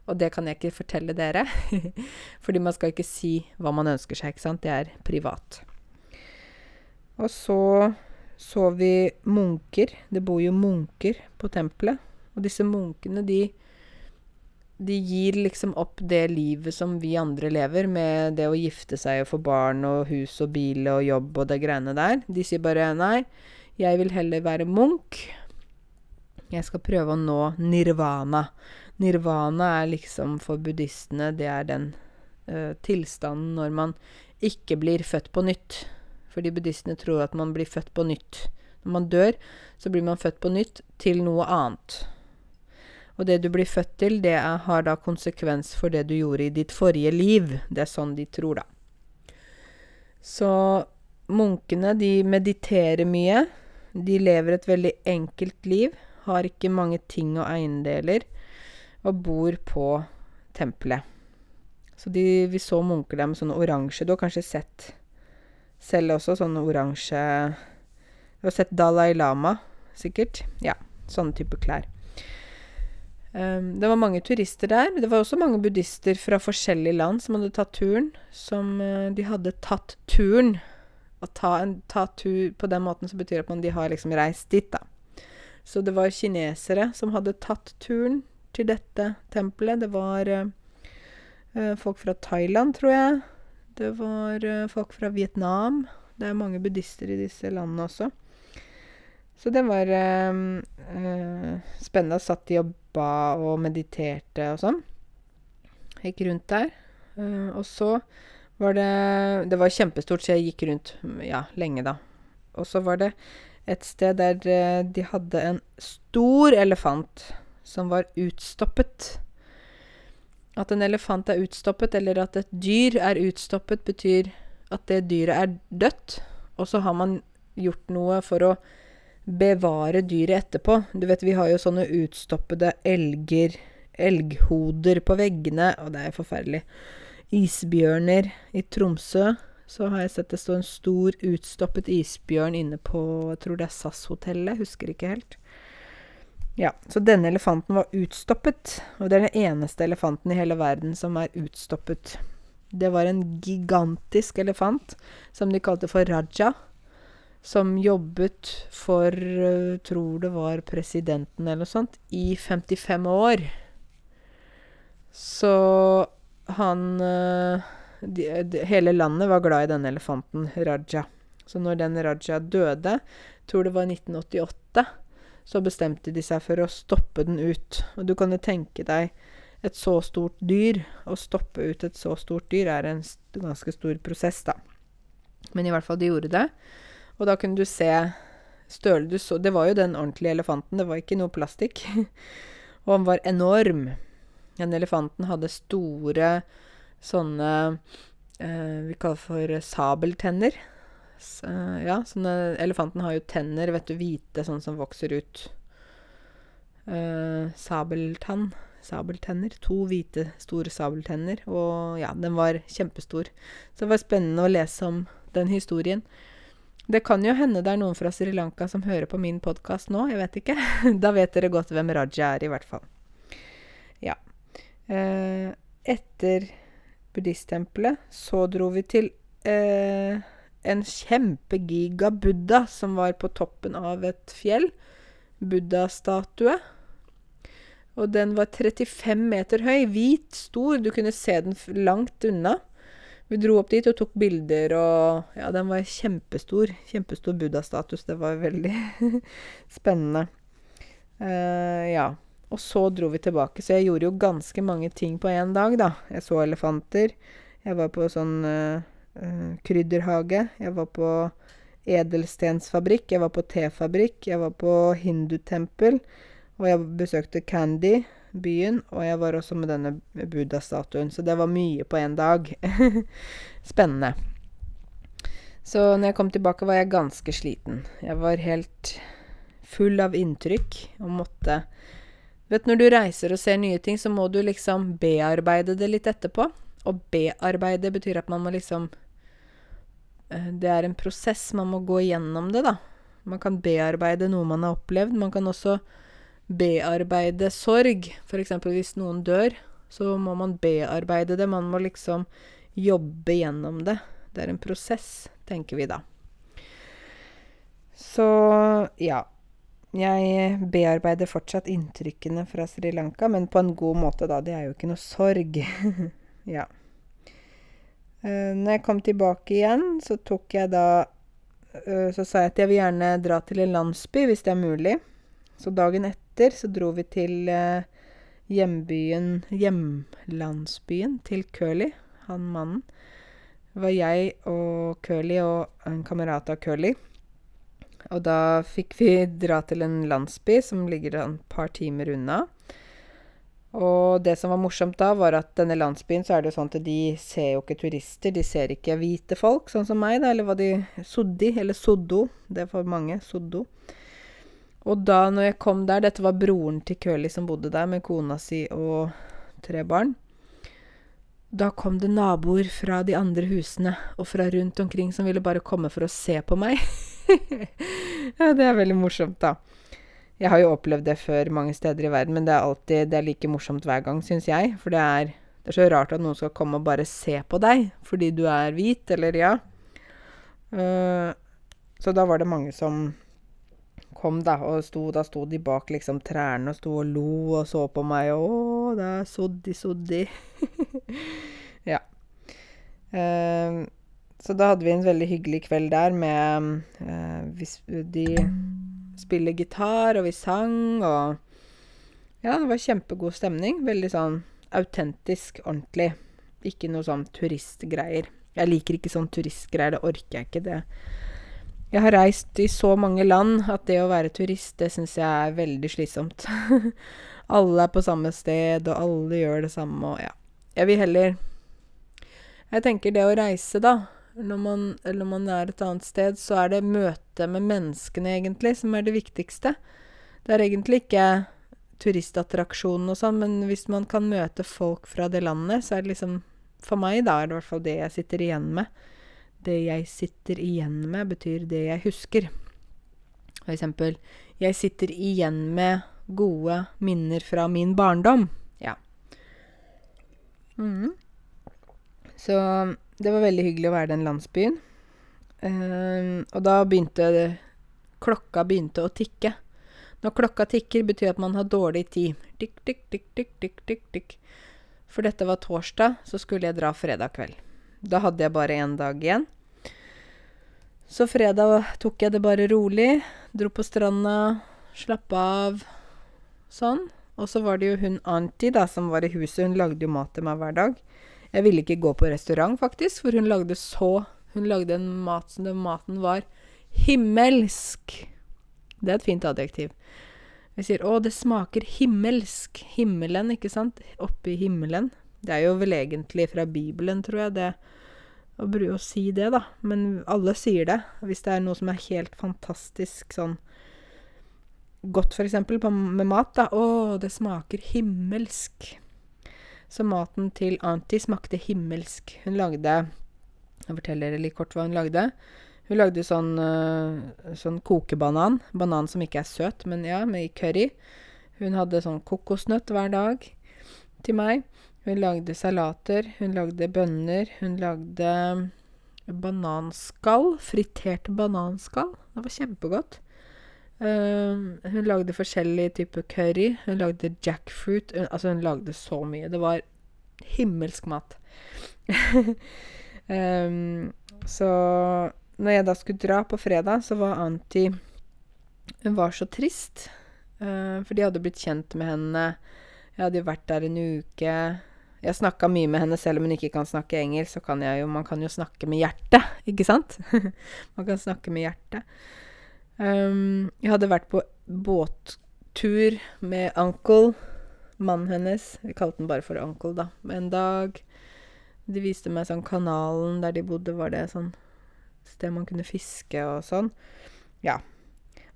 Speaker 1: Og det kan jeg ikke fortelle dere, [laughs] fordi man skal ikke si hva man ønsker seg, ikke sant. Det er privat. Og så så vi munker. Det bor jo munker på tempelet. Og disse munkene, de de gir liksom opp det livet som vi andre lever, med det å gifte seg og få barn og hus og bil og jobb og det greiene der. De sier bare nei, jeg vil heller være munk. Jeg skal prøve å nå nirvana. Nirvana er liksom for buddhistene Det er den uh, tilstanden når man ikke blir født på nytt. Fordi buddhistene tror at man blir født på nytt. Når man dør, så blir man født på nytt til noe annet. Og det du blir født til, det er, har da konsekvens for det du gjorde i ditt forrige liv. Det er sånn de tror, da. Så munkene, de mediterer mye. De lever et veldig enkelt liv. Har ikke mange ting og eiendeler. Og bor på tempelet. Så de, vi så munker der med sånne oransje Du har kanskje sett selv også sånne oransje Du har sett Dalai Lama, sikkert? Ja, sånne type klær. Um, det var mange turister der. Det var også mange buddhister fra forskjellige land som hadde tatt turen. Som uh, De hadde tatt turen. Å ta en ta tur på den måten så betyr at man, de har liksom reist dit, da. Så det var kinesere som hadde tatt turen til dette tempelet. Det var uh, folk fra Thailand, tror jeg. Det var uh, folk fra Vietnam. Det er mange buddhister i disse landene også. Så det var spennende. Satt de og ba og mediterte og sånn. Gikk rundt der. Uh, og så var det Det var kjempestort, så jeg gikk rundt ja, lenge, da. Og så var det et sted der uh, de hadde en stor elefant som var utstoppet. At en elefant er utstoppet, eller at et dyr er utstoppet, betyr at det dyret er dødt. Og så har man gjort noe for å bevare dyret etterpå. Du vet, vi har jo sånne utstoppede elger, elghoder på veggene, og det er forferdelig. Isbjørner i Tromsø. Så har jeg sett det stå en stor utstoppet isbjørn inne på jeg tror det er SAS-hotellet, husker ikke helt. Ja, så denne elefanten var utstoppet, og det er den eneste elefanten i hele verden som er utstoppet. Det var en gigantisk elefant som de kalte for Raja som jobbet for uh, Tror det var presidenten eller noe sånt, i 55 år. Så han uh, de, de, Hele landet var glad i denne elefanten, Raja. Så når den Raja døde, tror det var 1988, så bestemte de seg for å stoppe den ut. Og du kan jo tenke deg et så stort dyr. Å stoppe ut et så stort dyr er en st ganske stor prosess, da. Men i hvert fall, de gjorde det. Og da kunne du se støle du så Det var jo den ordentlige elefanten, det var ikke noe plastikk. [laughs] og han var enorm. Den elefanten hadde store sånne eh, Vi kaller for sabeltenner. S ja, sånne Elefanten har jo tenner, vet du, hvite, sånn som vokser ut. Eh, sabeltann. Sabeltenner. To hvite, store sabeltenner. Og ja, den var kjempestor. Så det var spennende å lese om den historien. Det kan jo hende det er noen fra Sri Lanka som hører på min podkast nå, jeg vet ikke. [laughs] da vet dere godt hvem Raja er, i hvert fall. Ja. Eh, etter buddhisttempelet så dro vi til eh, en kjempegiga buddha som var på toppen av et fjell. Buddha-statue. Og den var 35 meter høy, hvit, stor. Du kunne se den langt unna. Vi dro opp dit og tok bilder, og ja, den var kjempestor. Kjempestor buddha-status. Det var veldig [laughs] spennende. Uh, ja. Og så dro vi tilbake. Så jeg gjorde jo ganske mange ting på én dag, da. Jeg så elefanter. Jeg var på sånn uh, krydderhage. Jeg var på edelstensfabrikk. Jeg var på tefabrikk. Jeg var på hindutempel. Og jeg besøkte Candy byen, og jeg var også med denne buddha-statuen. Så det var mye på én dag. [laughs] Spennende. Så når jeg kom tilbake, var jeg ganske sliten. Jeg var helt full av inntrykk og måtte Vet når du reiser og ser nye ting, så må du liksom bearbeide det litt etterpå. Og bearbeide betyr at man må liksom eh, Det er en prosess. Man må gå gjennom det, da. Man kan bearbeide noe man har opplevd. Man kan også bearbeide sorg. F.eks. hvis noen dør, så må man bearbeide det. Man må liksom jobbe gjennom det. Det er en prosess, tenker vi da. Så ja. Jeg bearbeider fortsatt inntrykkene fra Sri Lanka, men på en god måte, da. Det er jo ikke noe sorg. [laughs] ja. Uh, når jeg kom tilbake igjen, så tok jeg da uh, Så sa jeg at jeg vil gjerne dra til en landsby, hvis det er mulig. Så dagen etter så dro vi til hjembyen Hjemlandsbyen til Curly, han mannen. Det var jeg og Curly og en kamerat av Curly. Og da fikk vi dra til en landsby som ligger et par timer unna. Og det som var morsomt da, var at denne landsbyen så er det jo sånn at de ser jo ikke turister. De ser ikke hvite folk, sånn som meg, da, eller hva de Soddi, eller Soddo. Det er for mange. Soddo. Og da når jeg kom der Dette var broren til Curly som bodde der, med kona si og tre barn. Da kom det naboer fra de andre husene og fra rundt omkring som ville bare komme for å se på meg. [laughs] [laughs] ja, det er veldig morsomt, da. Jeg har jo opplevd det før mange steder i verden, men det er alltid det er like morsomt hver gang, syns jeg. For det er, det er så rart at noen skal komme og bare se på deg fordi du er hvit, eller ja. Uh, så da var det mange som kom, da, og sto, da sto de bak liksom trærne og sto og lo og så på meg. 'Å, det er Soddi, Soddi'. [laughs] ja. Uh, så da hadde vi en veldig hyggelig kveld der med eh, vi, De spiller gitar, og vi sang, og Ja, det var kjempegod stemning. Veldig sånn autentisk, ordentlig. Ikke noe sånn turistgreier. Jeg liker ikke sånn turistgreier, det orker jeg ikke. det jeg har reist i så mange land at det å være turist, det syns jeg er veldig slitsomt. [laughs] alle er på samme sted, og alle gjør det samme, og ja. Jeg vil heller Jeg tenker det å reise, da. Når man, når man er et annet sted, så er det møtet med menneskene, egentlig, som er det viktigste. Det er egentlig ikke turistattraksjonen og sånn, men hvis man kan møte folk fra det landet, så er det liksom For meg, da, er det i hvert fall det jeg sitter igjen med. Det jeg sitter igjen med, betyr det jeg husker. For eksempel Jeg sitter igjen med gode minner fra min barndom. Ja. Mm. Så det var veldig hyggelig å være i den landsbyen. Um, og da begynte det, Klokka begynte å tikke. Når klokka tikker, betyr at man har dårlig tid. Tikk, tikk, tikk, tikk, tikk, tikk, tikk. For dette var torsdag, så skulle jeg dra fredag kveld. Da hadde jeg bare én dag igjen. Så fredag tok jeg det bare rolig. Dro på stranda, slappa av. Sånn. Og så var det jo hun Anti da, som var i huset. Hun lagde jo mat til meg hver dag. Jeg ville ikke gå på restaurant, faktisk, for hun lagde så Hun lagde en mat som den maten var himmelsk. Det er et fint adjektiv. Jeg sier 'Å, det smaker himmelsk'. Himmelen, ikke sant? Oppi himmelen. Det er jo vel egentlig fra Bibelen, tror jeg, det å, å si det, da. Men alle sier det. Hvis det er noe som er helt fantastisk sånn godt, eksempel, med mat, da. Å, det smaker himmelsk. Så maten til Auntie smakte himmelsk. Hun lagde Jeg forteller litt kort hva hun lagde. Hun lagde sånn, uh, sånn kokebanan. Banan som ikke er søt, men ja, med curry. Hun hadde sånn kokosnøtt hver dag til meg. Hun lagde salater, hun lagde bønner, hun lagde bananskall. Friterte bananskall. Det var kjempegodt. Uh, hun lagde forskjellige typer curry. Hun lagde jackfruit. Hun, altså, hun lagde så mye. Det var himmelsk mat. um, [laughs] så når jeg da skulle dra på fredag, så var Anti Hun var så trist. Uh, for de hadde blitt kjent med henne. Jeg hadde jo vært der en uke. Jeg snakka mye med henne, selv om hun ikke kan snakke engelsk, så kan jeg jo Man kan jo snakke med hjertet, ikke sant? [laughs] man kan snakke med hjertet. Um, jeg hadde vært på båttur med uncle, mannen hennes. Vi kalte den bare for uncle, da. En dag. De viste meg sånn kanalen der de bodde, var det sånn sted man kunne fiske og sånn. Ja.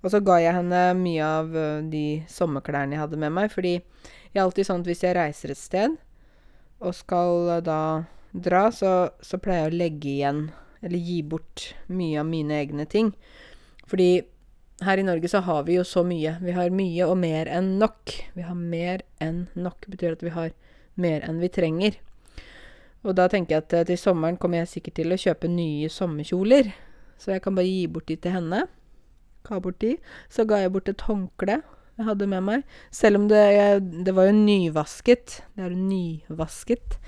Speaker 1: Og så ga jeg henne mye av de sommerklærne jeg hadde med meg, fordi jeg er alltid sånn at hvis jeg reiser et sted, og skal da dra, så, så pleier jeg å legge igjen, eller gi bort, mye av mine egne ting. Fordi her i Norge så har vi jo så mye. Vi har mye og mer enn nok. Vi har mer enn nok. betyr at vi har mer enn vi trenger. Og da tenker jeg at eh, til sommeren kommer jeg sikkert til å kjøpe nye sommerkjoler. Så jeg kan bare gi bort de til henne. Ga bort de. Så ga jeg bort et håndkle jeg hadde med meg. Selv om det jeg Det var jo nyvasket. Det er jo nyvasket.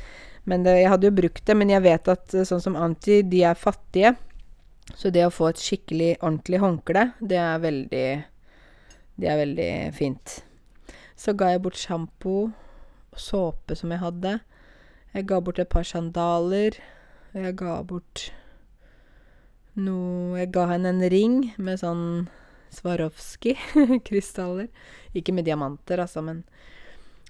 Speaker 1: Men det jeg hadde jo brukt det, men jeg vet at sånn som Anti, de er fattige. Så det å få et skikkelig ordentlig håndkle, det er veldig Det er veldig fint. Så ga jeg bort sjampo og såpe som jeg hadde. Jeg ga bort et par sandaler. Jeg ga bort noe Jeg ga henne en ring med sånn Swarovski-krystaller. [laughs] Ikke med diamanter, altså, men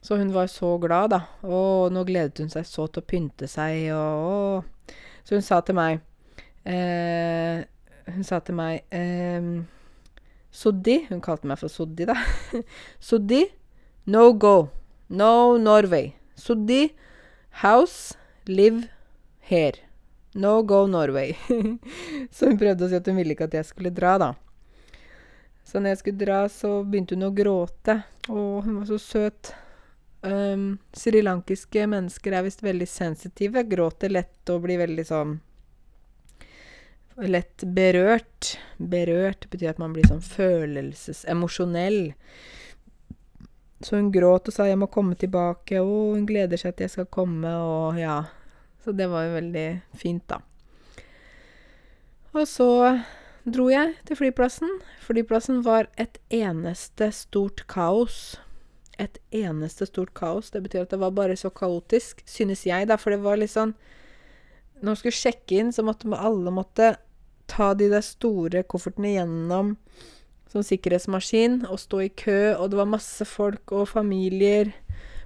Speaker 1: Så hun var så glad, da. Og nå gledet hun seg så til å pynte seg, og Så hun sa til meg eh, Hun sa til meg eh, Soddi Hun kalte meg for Soddi, da. [laughs] Soddi, no go. No Norway. Soddi, house, live here. No go Norway. [laughs] så hun prøvde å si at hun ville ikke at jeg skulle dra, da. Så når jeg skulle dra, så begynte hun å gråte. Å, hun var så søt. Um, srilankiske mennesker er visst veldig sensitive. Gråter lett og blir veldig sånn Lett berørt. Berørt betyr at man blir sånn følelsesemosjonell. Så hun gråt og sa 'jeg må komme tilbake', og hun gleder seg til jeg skal komme, og ja. Så det var jo veldig fint, da. Og så dro jeg til flyplassen. Flyplassen var et eneste stort kaos. Et eneste stort kaos. Det betyr at det var bare så kaotisk, synes jeg, da, for det var litt sånn Når man skulle sjekke inn, så måtte alle måtte ta de der store koffertene gjennom som sikkerhetsmaskin og stå i kø, og det var masse folk og familier.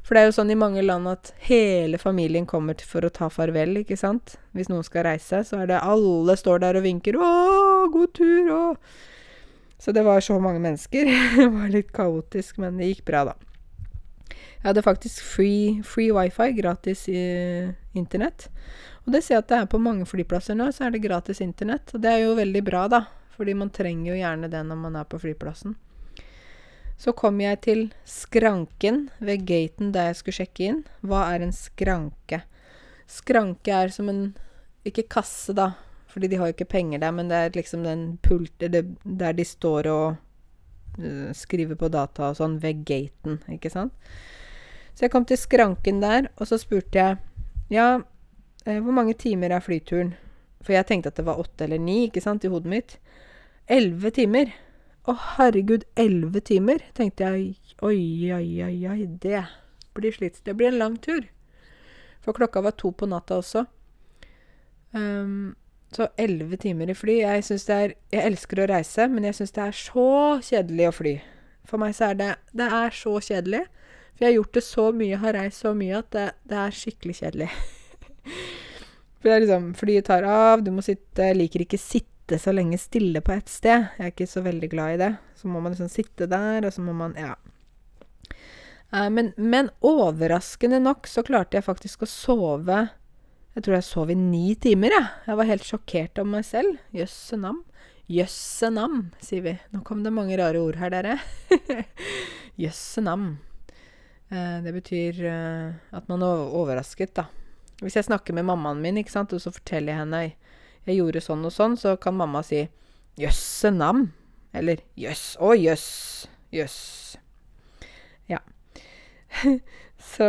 Speaker 1: For det er jo sånn i mange land at hele familien kommer for å ta farvel, ikke sant? Hvis noen skal reise, så er det alle står der og vinker 'Å, god tur', og Så det var så mange mennesker. [laughs] det var litt kaotisk, men det gikk bra, da. Jeg hadde faktisk free, free wifi, gratis i, internett. Og det ser jeg at det er på mange flyplasser nå, så er det gratis internett. Og det er jo veldig bra, da. Fordi man trenger jo gjerne det når man er på flyplassen. Så kom jeg til skranken ved gaten der jeg skulle sjekke inn. Hva er en skranke? Skranke er som en Ikke kasse, da, fordi de har jo ikke penger der, men det er liksom den pult Der de står og uh, skriver på data og sånn, ved gaten, ikke sant? Så jeg kom til skranken der, og så spurte jeg Ja, eh, hvor mange timer er flyturen? For jeg tenkte at det var åtte eller ni, ikke sant, i hodet mitt. Elleve timer. Å, herregud, elleve timer, tenkte jeg. Oi, oi, oi, oi, det blir slitsomt. Det blir en lang tur. For klokka var to på natta også. Um, så elleve timer i fly. Jeg syns det er Jeg elsker å reise, men jeg syns det er så kjedelig å fly. For meg så er det Det er så kjedelig. For jeg har gjort det så mye, har reist så mye, at det, det er skikkelig kjedelig. [laughs] for det er liksom Flyet tar av, du må sitte Liker ikke sitte så lenge stille på ett sted. Jeg er ikke så veldig glad i det. Så må man liksom sitte der, og så må man Ja. Uh, men, men, overraskende nok så klarte jeg faktisk å sove Jeg tror jeg sov i ni timer, jeg. Jeg var helt sjokkert over meg selv. Jøsse nam. Jøsse nam, sier vi. Nå kom det mange rare ord her, dere. [laughs] Jøsse nam. Uh, det betyr uh, at man er overrasket, da. Hvis jeg snakker med mammaen min, ikke sant, og så forteller jeg henne jeg gjorde sånn og sånn, så kan mamma si jøsse nam. Eller jøss, å jøss, jøss. Ja. [laughs] så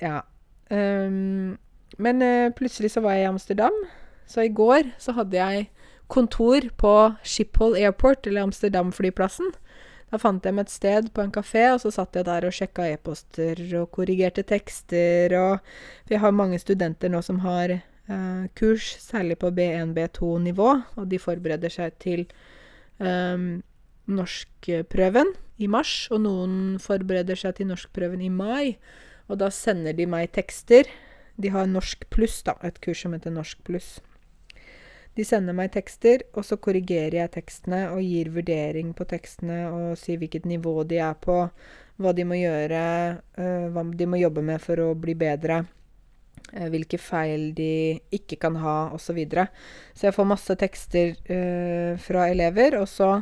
Speaker 1: ja. Um, men uh, plutselig så var jeg i Amsterdam. Så i går så hadde jeg kontor på Schiphol Airport, eller Amsterdam-flyplassen. Da fant jeg meg et sted på en kafé, og så satt jeg der og sjekka e-poster og korrigerte tekster og For har mange studenter nå som har eh, kurs, særlig på B1-B2-nivå, og de forbereder seg til eh, norskprøven i mars, og noen forbereder seg til norskprøven i mai. Og da sender de meg tekster. De har Norsk pluss, da, et kurs som heter Norsk pluss. De sender meg tekster, og så korrigerer jeg tekstene og gir vurdering på tekstene og sier hvilket nivå de er på, hva de må gjøre, øh, hva de må jobbe med for å bli bedre. Eh, hvilke feil de ikke kan ha, osv. Så, videre. så jeg får masse tekster uh, fra elever, og så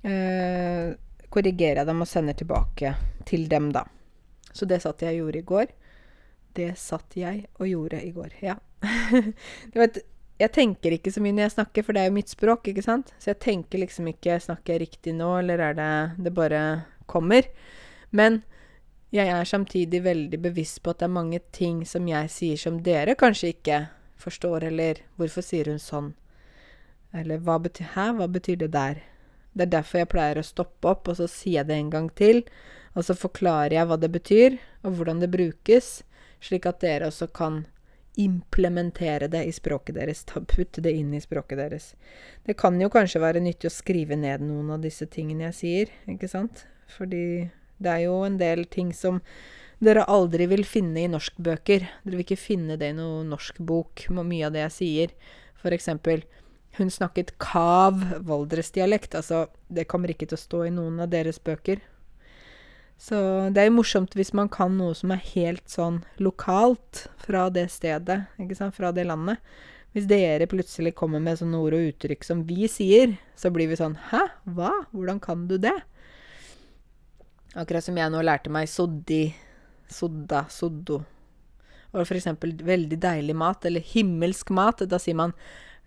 Speaker 1: korrigerer jeg dem og sender tilbake til dem, da. Så det satt jeg og gjorde i går. Det satt jeg og gjorde i går, ja. [laughs] det var et jeg tenker ikke så mye når jeg snakker, for det er jo mitt språk, ikke sant? Så jeg tenker liksom ikke Snakker jeg riktig nå, eller er det Det bare kommer. Men jeg er samtidig veldig bevisst på at det er mange ting som jeg sier som dere kanskje ikke forstår, eller hvorfor sier hun sånn? Eller hva betyr Hæ, hva betyr det der? Det er derfor jeg pleier å stoppe opp, og så sier jeg det en gang til. Og så forklarer jeg hva det betyr, og hvordan det brukes, slik at dere også kan implementere det i språket deres. Ta, putte det inn i språket deres. Det kan jo kanskje være nyttig å skrive ned noen av disse tingene jeg sier, ikke sant? Fordi det er jo en del ting som dere aldri vil finne i norskbøker. Dere vil ikke finne det i noen norsk bok, mye av det jeg sier. For eksempel hun snakket kav Valdres-dialekt. Altså, det kommer ikke til å stå i noen av deres bøker. Så det er jo morsomt hvis man kan noe som er helt sånn lokalt fra det stedet, ikke sant, fra det landet. Hvis dere plutselig kommer med sånne ord og uttrykk som vi sier, så blir vi sånn Hæ? Hva? Hvordan kan du det? Akkurat som jeg nå lærte meg soddi, sodda, soddo. Og for eksempel veldig deilig mat, eller himmelsk mat. Da sier man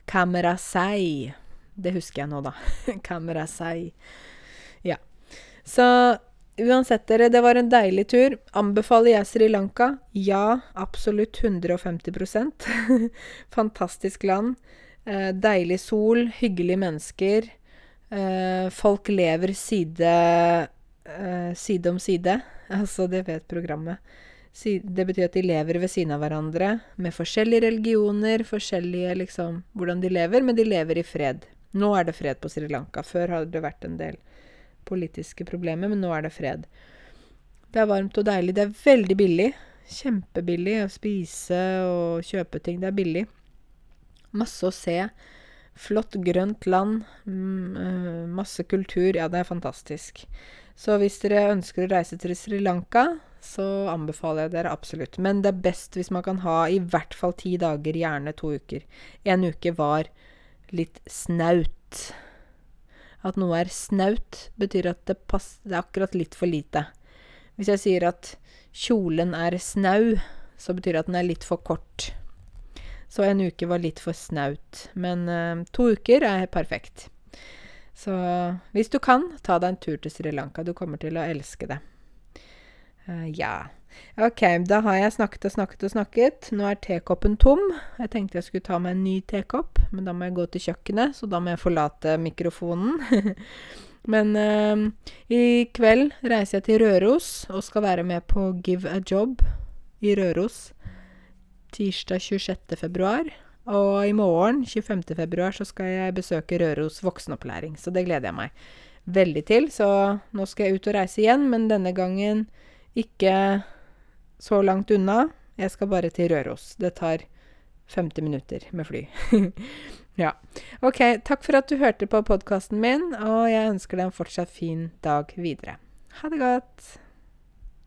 Speaker 1: kamerasei. Det husker jeg nå, da. [laughs] kamerasei. Ja. Så Uansett, dere, det var en deilig tur. Anbefaler jeg Sri Lanka? Ja, absolutt 150% [laughs] Fantastisk land. Eh, deilig sol, hyggelige mennesker. Eh, folk lever side, eh, side om side. [laughs] Altså, det vet programmet. Det betyr at de lever ved siden av hverandre med forskjellige religioner, forskjellige liksom hvordan de lever, men de lever i fred. Nå er det fred på Sri Lanka. Før hadde det vært en del politiske problemer, men nå er det fred. Det er varmt og deilig. Det er veldig billig. Kjempebillig å spise og kjøpe ting. Det er billig. Masse å se. Flott, grønt land. Mm, masse kultur. Ja, det er fantastisk. Så hvis dere ønsker å reise til Sri Lanka, så anbefaler jeg dere absolutt. Men det er best hvis man kan ha i hvert fall ti dager, gjerne to uker. En uke var litt snaut. At noe er snaut, betyr at det, pass, det er akkurat litt for lite. Hvis jeg sier at kjolen er snau, så betyr det at den er litt for kort. Så en uke var litt for snaut. Men uh, to uker er perfekt. Så hvis du kan, ta deg en tur til Sri Lanka. Du kommer til å elske det. Uh, ja. Ok, da har jeg snakket og snakket og snakket. Nå er tekoppen tom. Jeg tenkte jeg skulle ta meg en ny tekopp, men da må jeg gå til kjøkkenet, så da må jeg forlate mikrofonen. [laughs] men uh, i kveld reiser jeg til Røros og skal være med på Give a Job i Røros tirsdag 26. februar. Og i morgen, 25. februar, så skal jeg besøke Røros voksenopplæring. Så det gleder jeg meg veldig til. Så nå skal jeg ut og reise igjen, men denne gangen ikke så langt unna. Jeg skal bare til Røros. Det tar 50 minutter med fly. [laughs] ja. OK, takk for at du hørte på podkasten min, og jeg ønsker deg en fortsatt fin dag videre. Ha det godt.